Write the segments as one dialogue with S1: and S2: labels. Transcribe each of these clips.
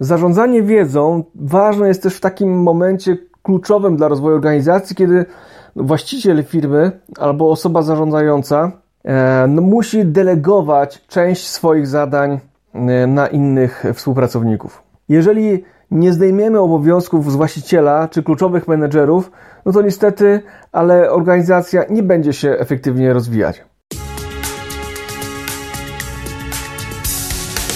S1: Zarządzanie wiedzą ważne jest też w takim momencie kluczowym dla rozwoju organizacji, kiedy właściciel firmy albo osoba zarządzająca e, no, musi delegować część swoich zadań e, na innych współpracowników. Jeżeli nie zdejmiemy obowiązków z właściciela czy kluczowych menedżerów, no to niestety, ale organizacja nie będzie się efektywnie rozwijać.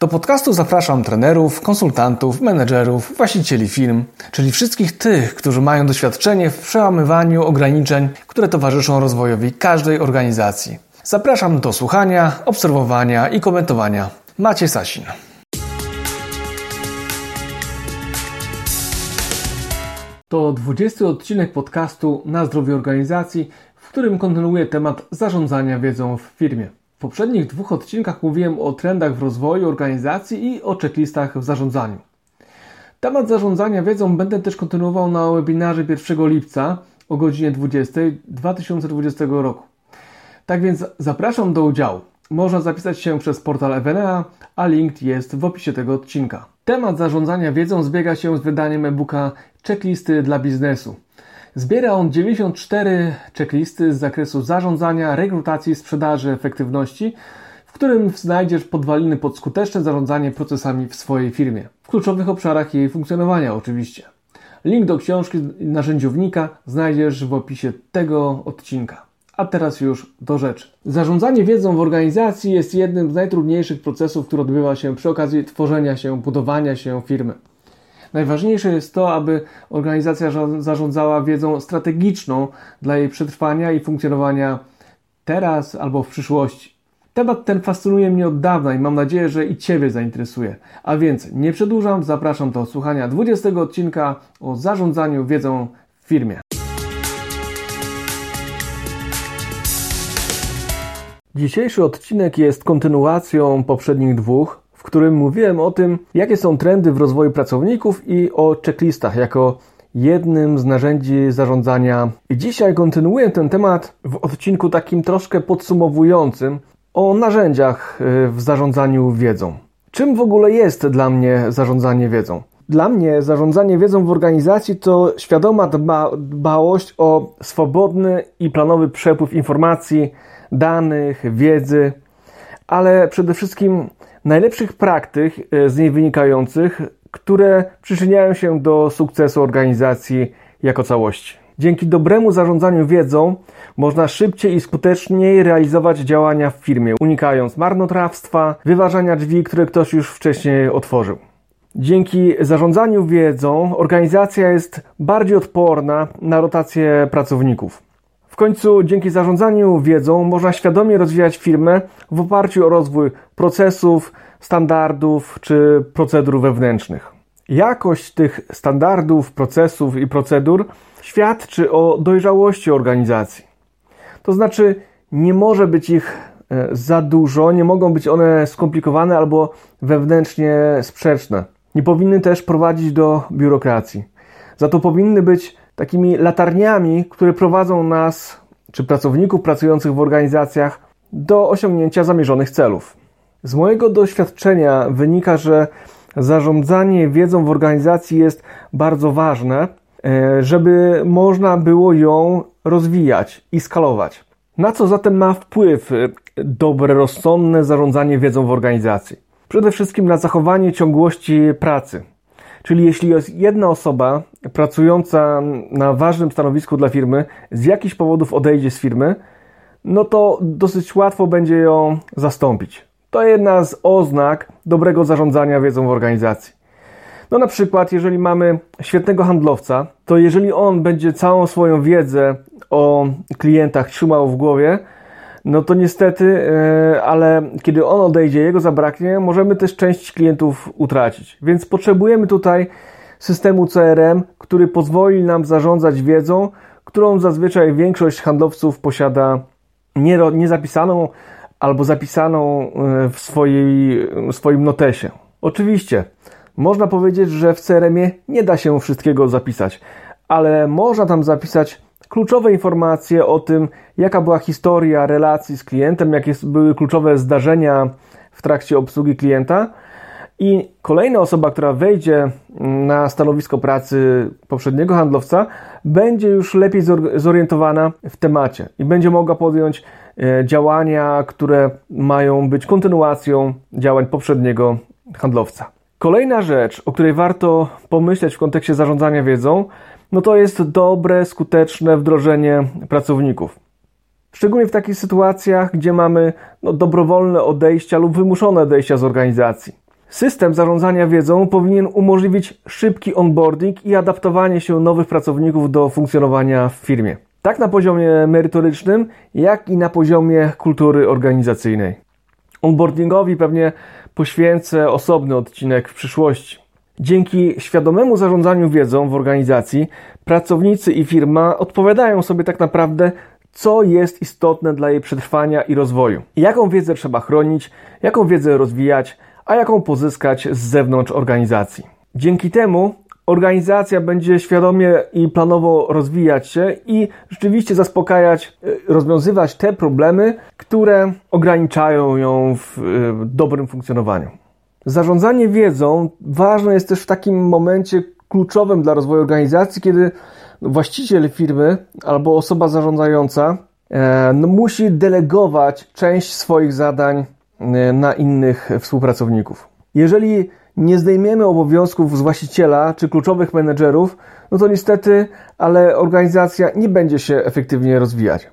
S2: Do podcastu zapraszam trenerów, konsultantów, menedżerów, właścicieli firm, czyli wszystkich tych, którzy mają doświadczenie w przełamywaniu ograniczeń, które towarzyszą rozwojowi każdej organizacji. Zapraszam do słuchania, obserwowania i komentowania. Macie Sasin.
S1: To 20 odcinek podcastu na zdrowie organizacji, w którym kontynuuję temat zarządzania wiedzą w firmie. W poprzednich dwóch odcinkach mówiłem o trendach w rozwoju organizacji i o checklistach w zarządzaniu. Temat zarządzania wiedzą będę też kontynuował na webinarze 1 lipca o godzinie 20 2020 roku. Tak więc zapraszam do udziału. Można zapisać się przez portal Evenea, a link jest w opisie tego odcinka. Temat zarządzania wiedzą zbiega się z wydaniem e-booka Checklisty dla biznesu. Zbiera on 94 checklisty z zakresu zarządzania, rekrutacji, sprzedaży, efektywności, w którym znajdziesz podwaliny pod skuteczne zarządzanie procesami w swojej firmie. W kluczowych obszarach jej funkcjonowania oczywiście. Link do książki narzędziownika znajdziesz w opisie tego odcinka. A teraz już do rzeczy. Zarządzanie wiedzą w organizacji jest jednym z najtrudniejszych procesów, który odbywa się przy okazji tworzenia się, budowania się firmy. Najważniejsze jest to, aby organizacja zarządzała wiedzą strategiczną dla jej przetrwania i funkcjonowania teraz albo w przyszłości. Temat ten fascynuje mnie od dawna i mam nadzieję, że i Ciebie zainteresuje. A więc nie przedłużam, zapraszam do słuchania 20 odcinka o zarządzaniu wiedzą w firmie. Dzisiejszy odcinek jest kontynuacją poprzednich dwóch w którym mówiłem o tym, jakie są trendy w rozwoju pracowników i o checklistach jako jednym z narzędzi zarządzania. I dzisiaj kontynuuję ten temat w odcinku takim troszkę podsumowującym o narzędziach y, w zarządzaniu wiedzą. Czym w ogóle jest dla mnie zarządzanie wiedzą? Dla mnie zarządzanie wiedzą w organizacji to świadoma dba dbałość o swobodny i planowy przepływ informacji, danych, wiedzy, ale przede wszystkim najlepszych praktyk e, z niej wynikających, które przyczyniają się do sukcesu organizacji jako całości. Dzięki dobremu zarządzaniu wiedzą można szybciej i skuteczniej realizować działania w firmie, unikając marnotrawstwa, wyważania drzwi, które ktoś już wcześniej otworzył. Dzięki zarządzaniu wiedzą organizacja jest bardziej odporna na rotację pracowników. Końcu dzięki zarządzaniu wiedzą można świadomie rozwijać firmę w oparciu o rozwój procesów, standardów czy procedur wewnętrznych. Jakość tych standardów, procesów i procedur świadczy o dojrzałości organizacji. To znaczy, nie może być ich e, za dużo, nie mogą być one skomplikowane albo wewnętrznie sprzeczne. Nie powinny też prowadzić do biurokracji. Za to powinny być takimi latarniami, które prowadzą nas, czy pracowników pracujących w organizacjach, do osiągnięcia zamierzonych celów. Z mojego doświadczenia wynika, że zarządzanie wiedzą w organizacji jest bardzo ważne, e, żeby można było ją rozwijać i skalować. Na co zatem ma wpływ e, dobre, rozsądne zarządzanie wiedzą w organizacji? Przede wszystkim na zachowanie ciągłości pracy. Czyli jeśli jest jedna osoba pracująca na ważnym stanowisku dla firmy, z jakichś powodów odejdzie z firmy, no to dosyć łatwo będzie ją zastąpić. To jedna z oznak dobrego zarządzania wiedzą w organizacji. No na przykład, jeżeli mamy świetnego handlowca, to jeżeli on będzie całą swoją wiedzę o klientach trzymał w głowie, no to niestety, e, ale kiedy on odejdzie, jego zabraknie, możemy też część klientów utracić. Więc potrzebujemy tutaj systemu CRM, który pozwoli nam zarządzać wiedzą, którą zazwyczaj większość handlowców posiada niezapisaną albo zapisaną e, w swojej, swoim notesie. Oczywiście, można powiedzieć, że w CRM-ie nie da się wszystkiego zapisać, ale można tam zapisać kluczowe informacje o tym, jaka była historia relacji z klientem, jakie były kluczowe zdarzenia w trakcie obsługi klienta. I kolejna osoba, która wejdzie na stanowisko pracy poprzedniego handlowca, będzie już lepiej zorientowana w temacie i będzie mogła podjąć e, działania, które mają być kontynuacją działań poprzedniego handlowca. Kolejna rzecz, o której warto pomyśleć w kontekście zarządzania wiedzą, no to jest dobre, skuteczne wdrożenie pracowników. Szczególnie w takich sytuacjach, gdzie mamy no, dobrowolne odejścia lub wymuszone odejścia z organizacji. System zarządzania wiedzą powinien umożliwić szybki onboarding i adaptowanie się nowych pracowników do funkcjonowania w firmie. Tak na poziomie merytorycznym, jak i na poziomie kultury organizacyjnej. Onboardingowi pewnie poświęcę osobny odcinek w przyszłości. Dzięki świadomemu zarządzaniu wiedzą w organizacji, pracownicy i firma odpowiadają sobie tak naprawdę, co jest istotne dla jej przetrwania i rozwoju. Jaką wiedzę trzeba chronić, jaką wiedzę rozwijać, a jaką pozyskać z zewnątrz organizacji. Dzięki temu organizacja będzie świadomie i planowo rozwijać się i rzeczywiście zaspokajać, e, rozwiązywać te problemy, które ograniczają ją w e, dobrym funkcjonowaniu. Zarządzanie wiedzą ważne jest też w takim momencie kluczowym dla rozwoju organizacji, kiedy właściciel firmy albo osoba zarządzająca e, no, musi delegować część swoich zadań na innych współpracowników. Jeżeli nie zdejmiemy obowiązków z właściciela czy kluczowych menedżerów, no to niestety, ale organizacja nie będzie się efektywnie rozwijać.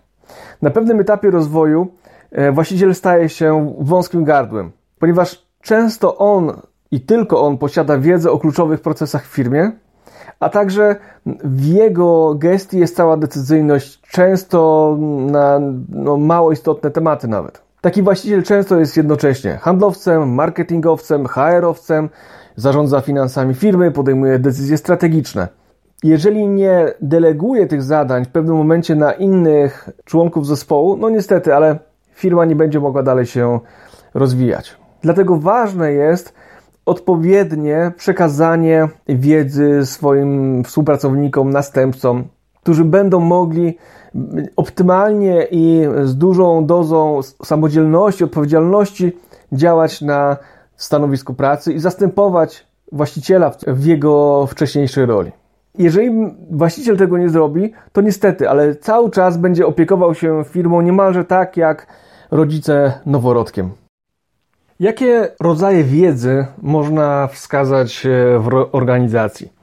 S1: Na pewnym etapie rozwoju e, właściciel staje się wąskim gardłem, ponieważ często on i tylko on posiada wiedzę o kluczowych procesach w firmie, a także w jego gestii jest cała decyzyjność, często na no, mało istotne tematy nawet. Taki właściciel często jest jednocześnie handlowcem, marketingowcem, HR-owcem, zarządza finansami firmy, podejmuje decyzje strategiczne. Jeżeli nie deleguje tych zadań w pewnym momencie na innych członków zespołu, no niestety, ale firma nie będzie mogła dalej się rozwijać. Dlatego ważne jest odpowiednie przekazanie wiedzy swoim współpracownikom, następcom, którzy będą mogli optymalnie i z dużą dozą samodzielności, odpowiedzialności działać na stanowisku pracy i zastępować właściciela w jego wcześniejszej roli. Jeżeli właściciel tego nie zrobi, to niestety, ale cały czas będzie opiekował się firmą niemalże tak jak rodzice noworodkiem. Jakie rodzaje wiedzy można wskazać e, w organizacji?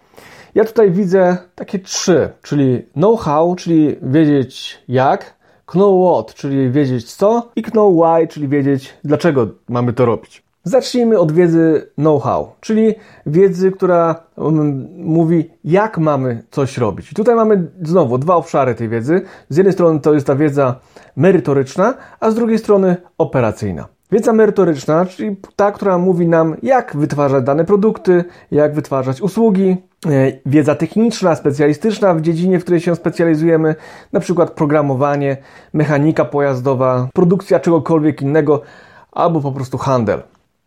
S1: Ja tutaj widzę takie trzy, czyli know-how, czyli wiedzieć jak, know what, czyli wiedzieć co i know why, czyli wiedzieć dlaczego mamy to robić. Zacznijmy od wiedzy know-how, czyli wiedzy, która um, mówi, jak mamy coś robić. I tutaj mamy znowu dwa obszary tej wiedzy. Z jednej strony to jest ta wiedza merytoryczna, a z drugiej strony operacyjna. Wiedza merytoryczna, czyli ta, która mówi nam, jak wytwarzać dane produkty, jak wytwarzać usługi. E, wiedza techniczna, specjalistyczna w dziedzinie, w której się specjalizujemy, na przykład programowanie, mechanika pojazdowa, produkcja czegokolwiek innego, albo po prostu handel.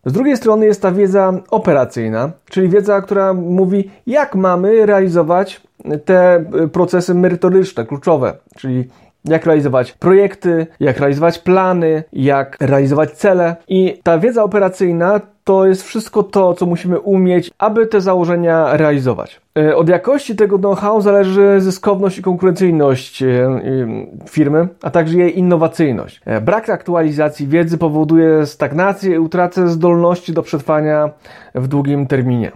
S1: Z drugiej strony jest ta wiedza operacyjna, czyli wiedza, która mówi, jak mamy realizować te procesy merytoryczne, kluczowe, czyli jak realizować projekty, jak realizować plany, jak realizować cele. I ta wiedza operacyjna to jest wszystko to, co musimy umieć, aby te założenia realizować. E, od jakości tego know-how zależy zyskowność i konkurencyjność e, firmy, a także jej innowacyjność. E, brak aktualizacji wiedzy powoduje stagnację i utratę zdolności do przetrwania w długim terminie.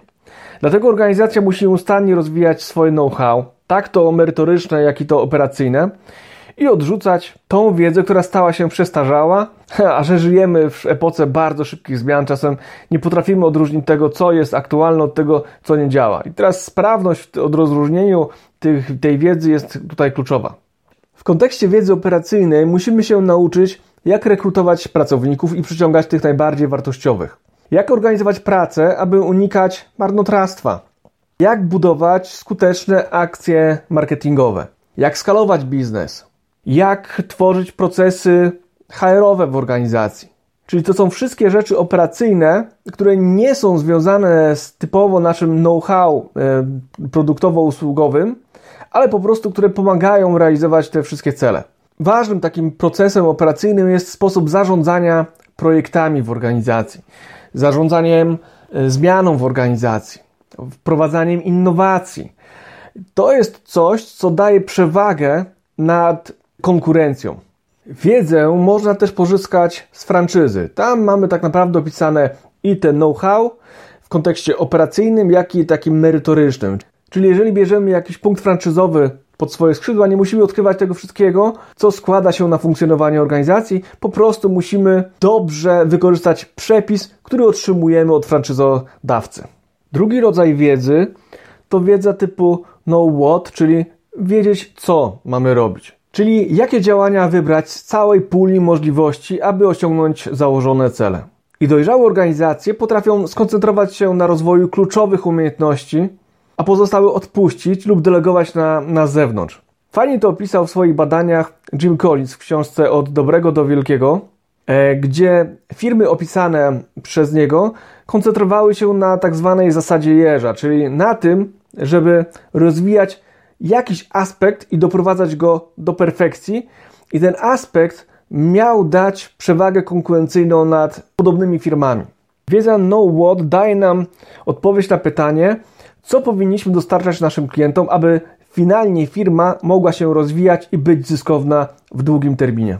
S1: Dlatego organizacja musi nieustannie rozwijać swoje know-how, tak to merytoryczne, jak i to operacyjne i odrzucać tą wiedzę, która stała się przestarzała, a że żyjemy w epoce bardzo szybkich zmian, czasem nie potrafimy odróżnić tego, co jest aktualne od tego, co nie działa. I teraz sprawność od rozróżnieniu tych, tej wiedzy jest tutaj kluczowa. W kontekście wiedzy operacyjnej musimy się nauczyć jak rekrutować pracowników i przyciągać tych najbardziej wartościowych, jak organizować pracę, aby unikać marnotrawstwa, jak budować skuteczne akcje marketingowe, jak skalować biznes, jak tworzyć procesy HR-owe w organizacji. Czyli to są wszystkie rzeczy operacyjne, które nie są związane z typowo naszym know-how e, produktowo-usługowym, ale po prostu, które pomagają realizować te wszystkie cele. Ważnym takim procesem operacyjnym jest sposób zarządzania projektami w organizacji, zarządzaniem e, zmianą w organizacji, wprowadzaniem innowacji. To jest coś, co daje przewagę nad konkurencją. Wiedzę można też pozyskać z franczyzy. Tam mamy tak naprawdę opisane i te know-how w kontekście operacyjnym, jak i takim merytorycznym. Czyli jeżeli bierzemy jakiś punkt franczyzowy pod swoje skrzydła, nie musimy odkrywać tego wszystkiego, co składa się na funkcjonowanie organizacji. Po prostu musimy dobrze wykorzystać przepis, który otrzymujemy od franczyzodawcy. Drugi rodzaj wiedzy to wiedza typu know what, czyli wiedzieć, co mamy robić. Czyli jakie działania wybrać z całej puli możliwości, aby osiągnąć założone cele. I dojrzałe organizacje potrafią skoncentrować się na rozwoju kluczowych umiejętności, a pozostałe odpuścić lub delegować na, na zewnątrz. Fajnie to opisał w swoich badaniach Jim Collins w książce Od dobrego do wielkiego, e, gdzie firmy opisane przez niego koncentrowały się na tak zwanej zasadzie jeża, czyli na tym, żeby rozwijać jakiś aspekt i doprowadzać go do perfekcji, i ten aspekt miał dać przewagę konkurencyjną nad podobnymi firmami. Wiedza Know What daje nam odpowiedź na pytanie, co powinniśmy dostarczać naszym klientom, aby finalnie firma mogła się rozwijać i być zyskowna w długim terminie.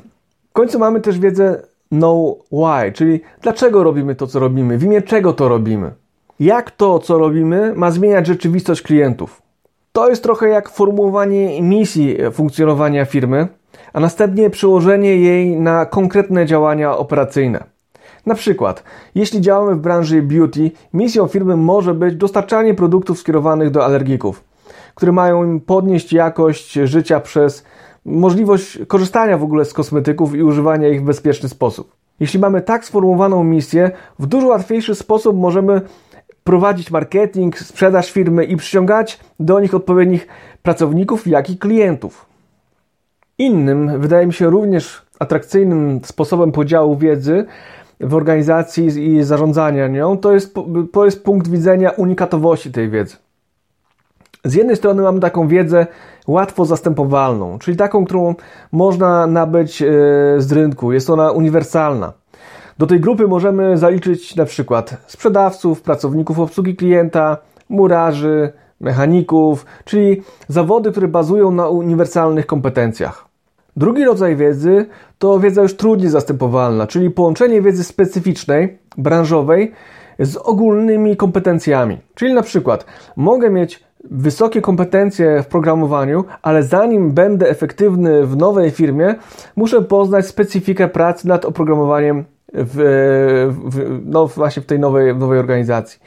S1: W końcu mamy też wiedzę Know Why, czyli dlaczego robimy to, co robimy, w imię czego to robimy, jak to, co robimy, ma zmieniać rzeczywistość klientów. To jest trochę jak formułowanie misji funkcjonowania firmy, a następnie przełożenie jej na konkretne działania operacyjne. Na przykład, jeśli działamy w branży beauty, misją firmy może być dostarczanie produktów skierowanych do alergików, które mają im podnieść jakość życia przez możliwość korzystania w ogóle z kosmetyków i używania ich w bezpieczny sposób. Jeśli mamy tak sformułowaną misję, w dużo łatwiejszy sposób możemy prowadzić marketing, sprzedaż firmy i przyciągać do nich odpowiednich pracowników, jak i klientów. Innym, wydaje mi się również atrakcyjnym sposobem podziału wiedzy w organizacji i zarządzania nią, to jest, to jest punkt widzenia unikatowości tej wiedzy. Z jednej strony mamy taką wiedzę łatwo zastępowalną, czyli taką, którą można nabyć e, z rynku. Jest ona uniwersalna. Do tej grupy możemy zaliczyć na przykład sprzedawców, pracowników obsługi klienta, murarzy, mechaników, czyli zawody, które bazują na uniwersalnych kompetencjach. Drugi rodzaj wiedzy to wiedza już trudniej zastępowalna, czyli połączenie wiedzy specyficznej, branżowej z ogólnymi kompetencjami. Czyli na przykład mogę mieć wysokie kompetencje w programowaniu, ale zanim będę efektywny w nowej firmie, muszę poznać specyfikę pracy nad oprogramowaniem w, w, no właśnie w tej nowej, nowej organizacji.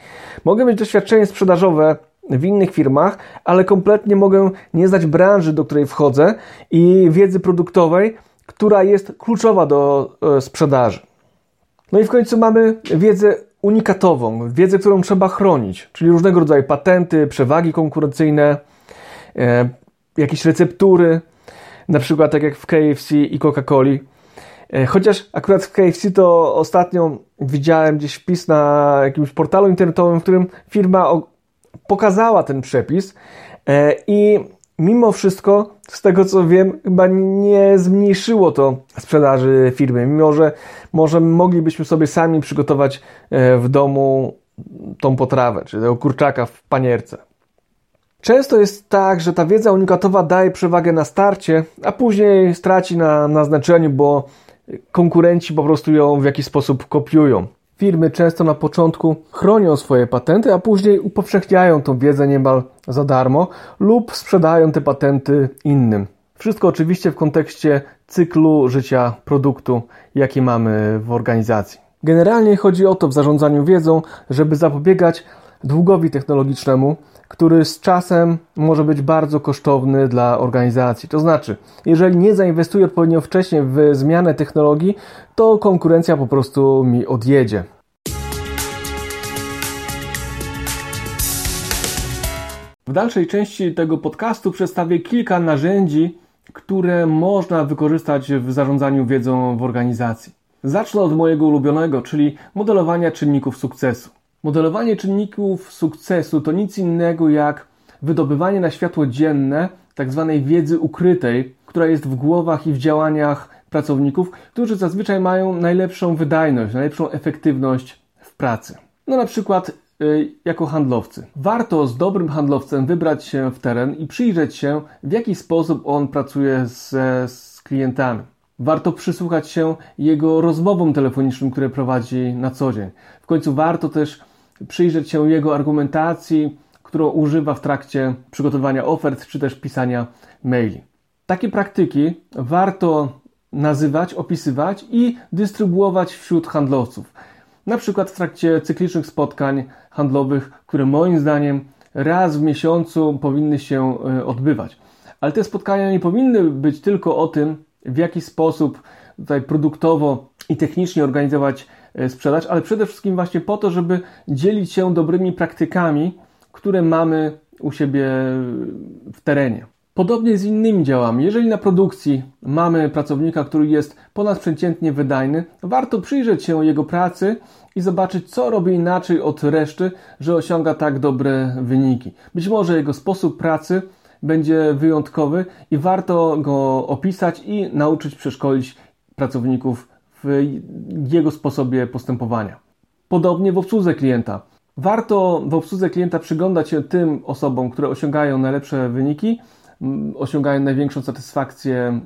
S1: Mogę mieć doświadczenie sprzedażowe w innych firmach, ale kompletnie mogę nie znać branży, do której wchodzę i wiedzy produktowej, która jest kluczowa do e, sprzedaży. No i w końcu mamy wiedzę unikatową, wiedzę, którą trzeba chronić, czyli różnego rodzaju patenty, przewagi konkurencyjne, e, jakieś receptury, na przykład tak jak w KFC i Coca-Coli. E, chociaż akurat w KFC to ostatnio widziałem gdzieś wpis na jakimś portalu internetowym, w którym firma pokazała ten przepis e, i mimo wszystko, z tego co wiem, chyba nie zmniejszyło to sprzedaży firmy, mimo że może moglibyśmy sobie sami przygotować e, w domu tą potrawę, czyli tego kurczaka w panierce. Często jest tak, że ta wiedza unikatowa daje przewagę na starcie, a później straci na, na znaczeniu, bo konkurenci po prostu ją w jakiś sposób kopiują. Firmy często na początku chronią swoje patenty, a później upowszechniają tą wiedzę niemal za darmo lub sprzedają te patenty innym. Wszystko oczywiście w kontekście cyklu życia produktu, jaki mamy w organizacji. Generalnie chodzi o to w zarządzaniu wiedzą, żeby zapobiegać długowi technologicznemu, który z czasem może być bardzo kosztowny dla organizacji. To znaczy, jeżeli nie zainwestuję odpowiednio wcześnie w zmianę technologii, to konkurencja po prostu mi odjedzie. W dalszej części tego podcastu przedstawię kilka narzędzi, które można wykorzystać w zarządzaniu wiedzą w organizacji. Zacznę od mojego ulubionego, czyli modelowania czynników sukcesu. Modelowanie czynników sukcesu to nic innego jak wydobywanie na światło dzienne tzw. Tak wiedzy ukrytej, która jest w głowach i w działaniach pracowników, którzy zazwyczaj mają najlepszą wydajność, najlepszą efektywność w pracy. No na przykład y, jako handlowcy. Warto z dobrym handlowcem wybrać się w teren i przyjrzeć się, w jaki sposób on pracuje z, z klientami. Warto przysłuchać się jego rozmowom telefonicznym, które prowadzi na co dzień. W końcu warto też przyjrzeć się jego argumentacji, którą używa w trakcie przygotowania ofert czy też pisania maili. Takie praktyki warto nazywać, opisywać i dystrybuować wśród handlowców. Na przykład w trakcie cyklicznych spotkań handlowych, które moim zdaniem raz w miesiącu powinny się e, odbywać. Ale te spotkania nie powinny być tylko o tym, w jaki sposób tutaj produktowo i technicznie organizować e, sprzedaż, ale przede wszystkim właśnie po to, żeby dzielić się dobrymi praktykami, które mamy u siebie w terenie. Podobnie z innymi działami. Jeżeli na produkcji mamy pracownika, który jest ponadprzeciętnie wydajny, warto przyjrzeć się jego pracy i zobaczyć, co robi inaczej od reszty, że osiąga tak dobre wyniki. Być może jego sposób pracy będzie wyjątkowy i warto go opisać i nauczyć przeszkolić pracowników jego sposobie postępowania. Podobnie w obsłudze klienta. Warto w obsłudze klienta przyglądać się tym osobom, które osiągają najlepsze wyniki, osiągają największą satysfakcję,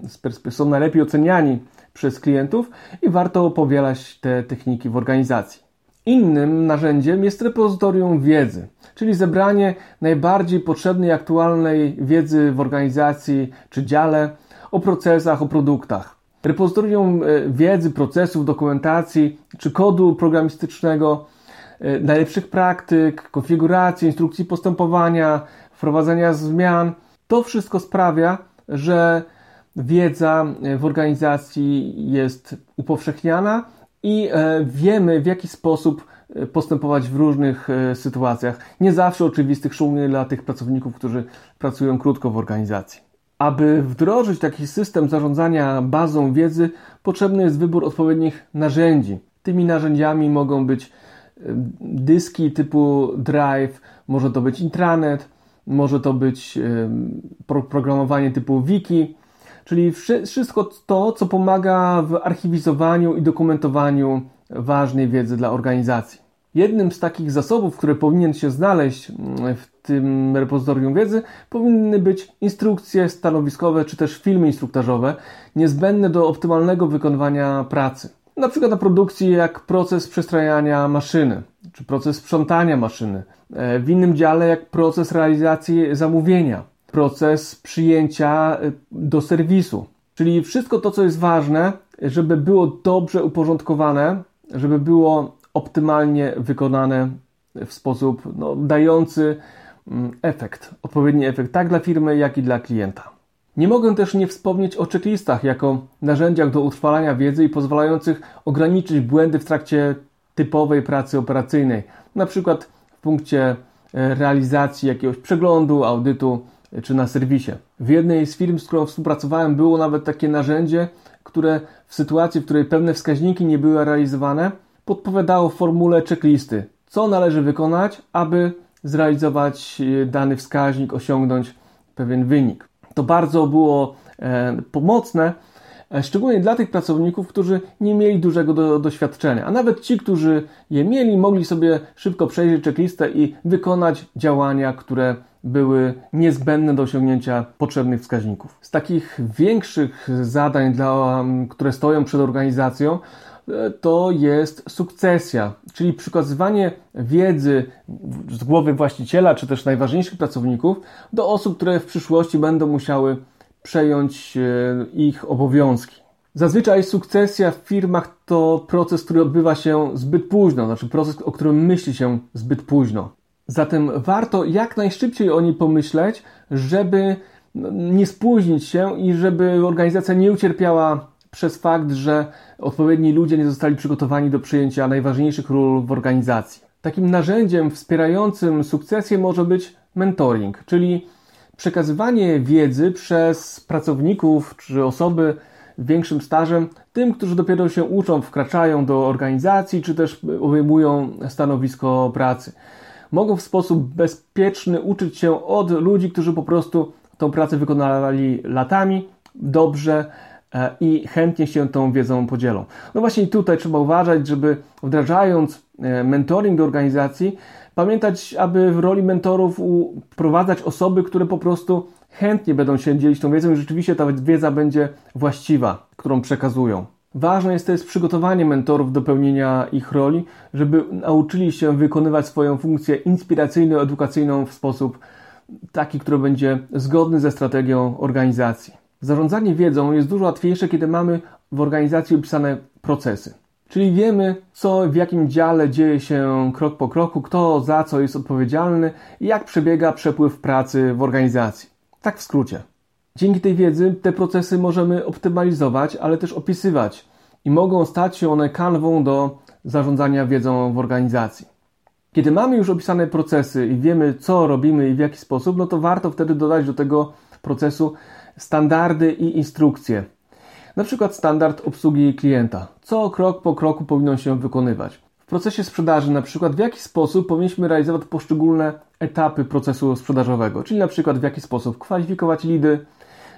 S1: są najlepiej oceniani przez klientów i warto powielać te techniki w organizacji. Innym narzędziem jest repozytorium wiedzy, czyli zebranie najbardziej potrzebnej aktualnej wiedzy w organizacji czy dziale o procesach, o produktach. Repozytorium e, wiedzy, procesów, dokumentacji czy kodu programistycznego, e, najlepszych praktyk, konfiguracji, instrukcji postępowania, wprowadzenia zmian. To wszystko sprawia, że wiedza w organizacji jest upowszechniana i e, wiemy w jaki sposób e, postępować w różnych e, sytuacjach, nie zawsze oczywistych, szczególnie dla tych pracowników, którzy pracują krótko w organizacji. Aby wdrożyć taki system zarządzania bazą wiedzy, potrzebny jest wybór odpowiednich narzędzi. Tymi narzędziami mogą być dyski typu Drive, może to być intranet, może to być programowanie typu wiki, czyli wszystko to, co pomaga w archiwizowaniu i dokumentowaniu ważnej wiedzy dla organizacji. Jednym z takich zasobów, które powinien się znaleźć mm, w tym repozytorium wiedzy, powinny być instrukcje stanowiskowe czy też filmy instruktażowe, niezbędne do optymalnego wykonywania pracy. Na przykład na produkcji jak proces przestrajania maszyny, czy proces sprzątania maszyny. E, w innym dziale jak proces realizacji zamówienia proces przyjęcia y, do serwisu. Czyli wszystko to, co jest ważne, żeby było dobrze uporządkowane, żeby było optymalnie wykonane w sposób no, dający mm, efekt, odpowiedni efekt tak dla firmy, jak i dla klienta. Nie mogę też nie wspomnieć o checklistach jako narzędziach do utrwalania wiedzy i pozwalających ograniczyć błędy w trakcie typowej pracy operacyjnej, na przykład w punkcie e, realizacji jakiegoś przeglądu, audytu czy na serwisie. W jednej z firm, z którą współpracowałem, było nawet takie narzędzie, które w sytuacji, w której pewne wskaźniki nie były realizowane, podpowiadało formule checklisty, co należy wykonać, aby zrealizować e, dany wskaźnik, osiągnąć pewien wynik. To bardzo było e, pomocne, e, szczególnie dla tych pracowników, którzy nie mieli dużego do, doświadczenia. A nawet ci, którzy je mieli, mogli sobie szybko przejrzeć checklistę i wykonać działania, które były niezbędne do osiągnięcia potrzebnych wskaźników. Z takich większych zadań, dla, które stoją przed organizacją, to jest sukcesja, czyli przekazywanie wiedzy z głowy właściciela czy też najważniejszych pracowników do osób, które w przyszłości będą musiały przejąć e, ich obowiązki. Zazwyczaj sukcesja w firmach to proces, który odbywa się zbyt późno, znaczy proces, o którym myśli się zbyt późno. Zatem warto jak najszybciej o niej pomyśleć, żeby nie spóźnić się i żeby organizacja nie ucierpiała przez fakt, że odpowiedni ludzie nie zostali przygotowani do przyjęcia najważniejszych ról w organizacji. Takim narzędziem wspierającym sukcesję może być mentoring, czyli przekazywanie wiedzy przez pracowników czy osoby większym stażem tym, którzy dopiero się uczą, wkraczają do organizacji czy też obejmują stanowisko pracy. Mogą w sposób bezpieczny uczyć się od ludzi, którzy po prostu tą pracę wykonali latami, dobrze i chętnie się tą wiedzą podzielą. No właśnie tutaj trzeba uważać, żeby wdrażając e, mentoring do organizacji, pamiętać, aby w roli mentorów wprowadzać osoby, które po prostu chętnie będą się dzielić tą wiedzą i rzeczywiście ta wiedza będzie właściwa, którą przekazują. Ważne jest też przygotowanie mentorów do pełnienia ich roli, żeby nauczyli się wykonywać swoją funkcję inspiracyjno-edukacyjną w sposób taki, który będzie zgodny ze strategią organizacji. Zarządzanie wiedzą jest dużo łatwiejsze, kiedy mamy w organizacji opisane procesy. Czyli wiemy, co w jakim dziale dzieje się krok po kroku, kto za co jest odpowiedzialny i jak przebiega przepływ pracy w organizacji. Tak w skrócie. Dzięki tej wiedzy te procesy możemy optymalizować, ale też opisywać i mogą stać się one kanwą do zarządzania wiedzą w organizacji. Kiedy mamy już opisane procesy i wiemy, co robimy i w jaki sposób, no to warto wtedy dodać do tego procesu standardy i instrukcje. Na przykład standard obsługi klienta. Co krok po kroku powinno się wykonywać. W procesie sprzedaży, na przykład w jaki sposób powinniśmy realizować poszczególne etapy procesu sprzedażowego, czyli na przykład w jaki sposób kwalifikować lidy,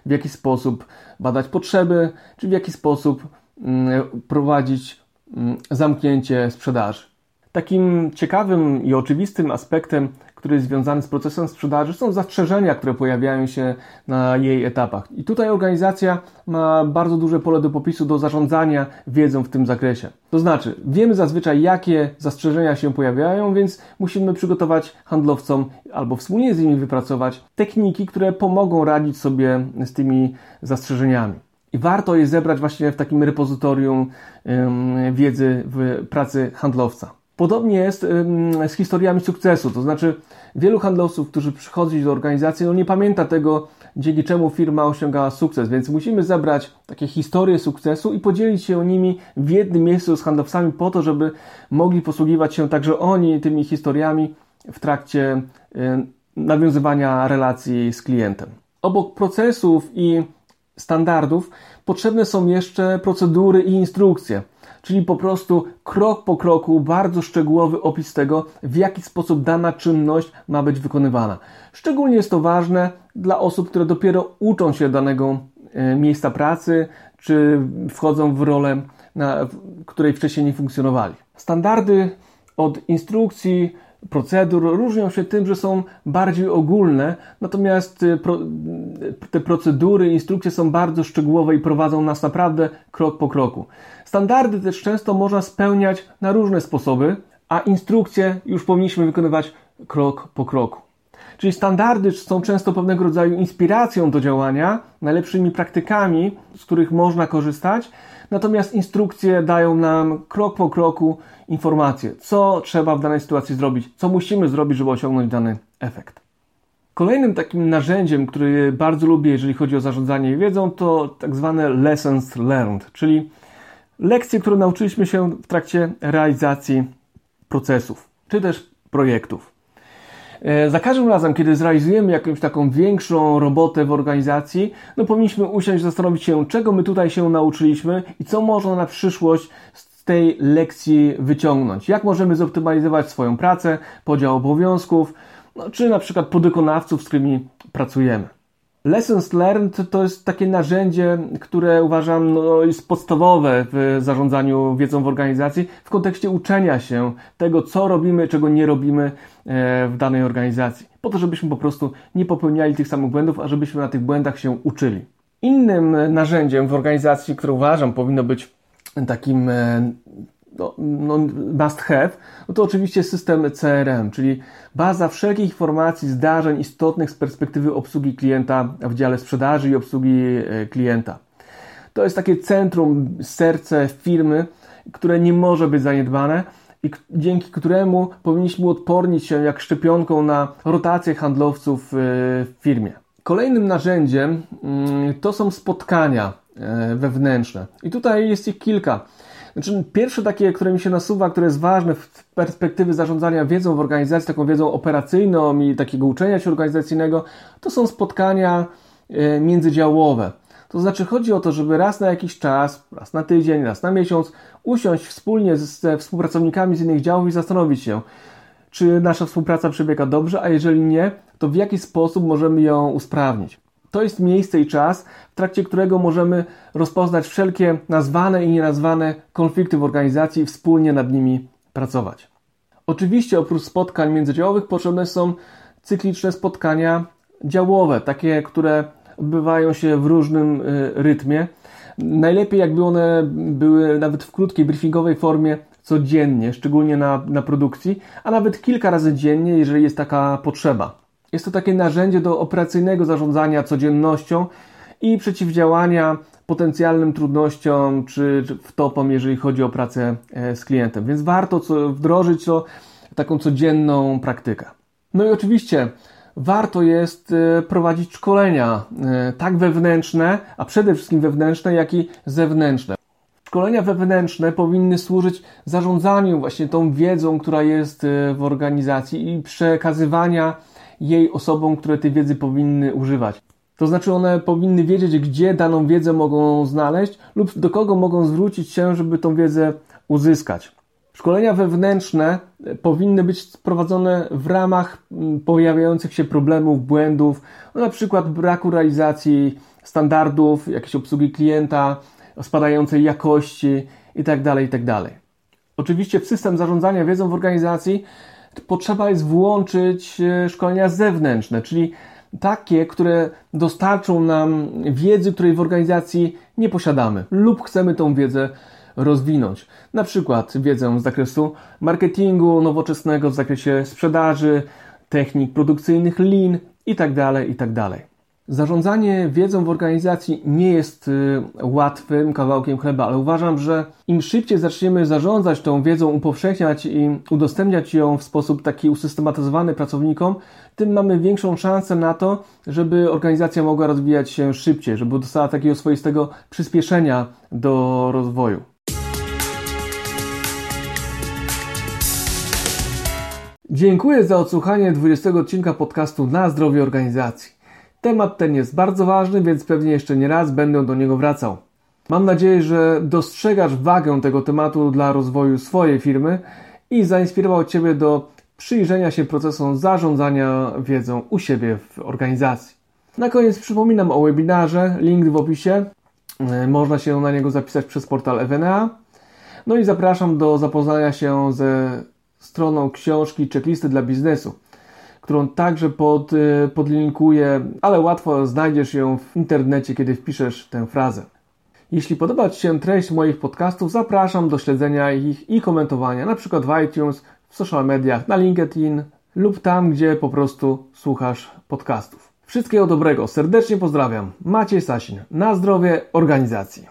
S1: w jaki sposób badać potrzeby, czy w jaki sposób mm, prowadzić mm, zamknięcie sprzedaży. Takim ciekawym i oczywistym aspektem, który jest związany z procesem sprzedaży, są zastrzeżenia, które pojawiają się na jej etapach. I tutaj organizacja ma bardzo duże pole do popisu do zarządzania wiedzą w tym zakresie. To znaczy, wiemy zazwyczaj, jakie zastrzeżenia się pojawiają, więc musimy przygotować handlowcom albo wspólnie z nimi wypracować techniki, które pomogą radzić sobie z tymi zastrzeżeniami. I warto je zebrać właśnie w takim repozytorium wiedzy w pracy handlowca. Podobnie jest z historiami sukcesu, to znaczy wielu handlowców, którzy przychodzą do organizacji, no nie pamięta tego, dzięki czemu firma osiągała sukces, więc musimy zebrać takie historie sukcesu i podzielić się nimi w jednym miejscu z handlowcami po to, żeby mogli posługiwać się także oni tymi historiami w trakcie nawiązywania relacji z klientem. Obok procesów i standardów potrzebne są jeszcze procedury i instrukcje czyli po prostu krok po kroku bardzo szczegółowy opis tego, w jaki sposób dana czynność ma być wykonywana. Szczególnie jest to ważne dla osób, które dopiero uczą się danego e, miejsca pracy, czy wchodzą w rolę, na której wcześniej nie funkcjonowali. Standardy od instrukcji procedur różnią się tym, że są bardziej ogólne, natomiast y, pro, te procedury, instrukcje są bardzo szczegółowe i prowadzą nas naprawdę krok po kroku. Standardy też często można spełniać na różne sposoby, a instrukcje już powinniśmy wykonywać krok po kroku. Czyli standardy są często pewnego rodzaju inspiracją do działania, najlepszymi praktykami, z których można korzystać, natomiast instrukcje dają nam krok po kroku informacje, co trzeba w danej sytuacji zrobić, co musimy zrobić, żeby osiągnąć dany efekt. Kolejnym takim narzędziem, który bardzo lubię, jeżeli chodzi o zarządzanie wiedzą, to tak zwane lessons learned, czyli lekcje, które nauczyliśmy się w trakcie realizacji procesów czy też projektów. E, za każdym razem, kiedy zrealizujemy jakąś taką większą robotę w organizacji, no powinniśmy usiąść, zastanowić się, czego my tutaj się nauczyliśmy i co można na przyszłość z tej lekcji wyciągnąć. Jak możemy zoptymalizować swoją pracę, podział obowiązków, no, czy na przykład podykonawców, z którymi pracujemy. Lessons learned to jest takie narzędzie, które uważam no, jest podstawowe w zarządzaniu wiedzą w organizacji w kontekście uczenia się tego, co robimy, czego nie robimy e, w danej organizacji. Po to, żebyśmy po prostu nie popełniali tych samych błędów, a żebyśmy na tych błędach się uczyli. Innym narzędziem w organizacji, które uważam powinno być takim e, no, no, must have, no to oczywiście system CRM, czyli baza wszelkich informacji, zdarzeń istotnych z perspektywy obsługi klienta w dziale sprzedaży i obsługi e, klienta. To jest takie centrum, serce firmy, które nie może być zaniedbane i dzięki któremu powinniśmy odpornić się jak szczepionką na rotację handlowców e, w firmie. Kolejnym narzędziem mm, to są spotkania e, wewnętrzne. I tutaj jest ich kilka. Znaczy, pierwsze takie, które mi się nasuwa, które jest ważne w perspektywy zarządzania wiedzą w organizacji, taką wiedzą operacyjną i takiego uczenia się organizacyjnego, to są spotkania e, międzydziałowe. To znaczy chodzi o to, żeby raz na jakiś czas, raz na tydzień, raz na miesiąc usiąść wspólnie ze współpracownikami z innych działów i zastanowić się, czy nasza współpraca przebiega dobrze, a jeżeli nie, to w jaki sposób możemy ją usprawnić. To jest miejsce i czas, w trakcie którego możemy rozpoznać wszelkie nazwane i nienazwane konflikty w organizacji i wspólnie nad nimi pracować. Oczywiście oprócz spotkań międzydziałowych potrzebne są cykliczne spotkania działowe, takie, które odbywają się w różnym y, rytmie. Najlepiej jakby one były nawet w krótkiej briefingowej formie codziennie, szczególnie na, na produkcji, a nawet kilka razy dziennie, jeżeli jest taka potrzeba. Jest to takie narzędzie do operacyjnego zarządzania codziennością i przeciwdziałania potencjalnym trudnościom czy, wtopom, jeżeli chodzi o pracę e, z klientem. Więc warto wdrożyć to taką codzienną praktykę. No i oczywiście warto jest e, prowadzić szkolenia, e, tak wewnętrzne, a przede wszystkim wewnętrzne, jak i zewnętrzne. Szkolenia wewnętrzne powinny służyć zarządzaniu właśnie tą wiedzą, która jest w organizacji i przekazywania jej osobom, które tej wiedzy powinny używać. To znaczy one powinny wiedzieć, gdzie daną wiedzę mogą znaleźć lub do kogo mogą zwrócić się, żeby tą wiedzę uzyskać. Szkolenia wewnętrzne powinny być prowadzone w ramach mm, pojawiających się problemów, błędów, no na przykład braku realizacji standardów, jakiejś obsługi klienta, spadającej jakości itd. Tak itd. Tak Oczywiście w system zarządzania wiedzą w organizacji potrzeba jest włączyć e, szkolenia zewnętrzne, czyli takie, które dostarczą nam wiedzy, której w organizacji nie posiadamy, lub chcemy tą wiedzę rozwinąć. Na przykład wiedzę z zakresu marketingu nowoczesnego, w zakresie sprzedaży, technik produkcyjnych lean itd., tak itd. Zarządzanie wiedzą w organizacji nie jest y, łatwym kawałkiem chleba, ale uważam, że im szybciej zaczniemy zarządzać tą wiedzą, upowszechniać i udostępniać ją w sposób taki usystematyzowany pracownikom, tym mamy większą szansę na to, żeby organizacja mogła rozwijać się szybciej, żeby dostała takiego swoistego przyspieszenia do rozwoju. Dziękuję za odsłuchanie 20 odcinka podcastu Na zdrowie organizacji. Temat ten jest bardzo ważny, więc pewnie jeszcze nie raz będę do niego wracał. Mam nadzieję, że dostrzegasz wagę tego tematu dla rozwoju swojej firmy i zainspirował Ciebie do przyjrzenia się procesom zarządzania wiedzą u siebie w organizacji. Na koniec przypominam o webinarze, link w opisie. E, można się na niego zapisać przez portal EWNA. No i zapraszam do zapoznania się ze stroną książki Checklisty dla biznesu którą także pod, y, podlinkuję, ale łatwo znajdziesz ją w internecie, kiedy wpiszesz tę frazę. Jeśli podoba Ci się treść moich podcastów, zapraszam do śledzenia ich i komentowania, na przykład w iTunes, w social mediach, na LinkedIn lub tam, gdzie po prostu słuchasz podcastów. Wszystkiego dobrego, serdecznie pozdrawiam. Maciej Sasin, na zdrowie organizacji.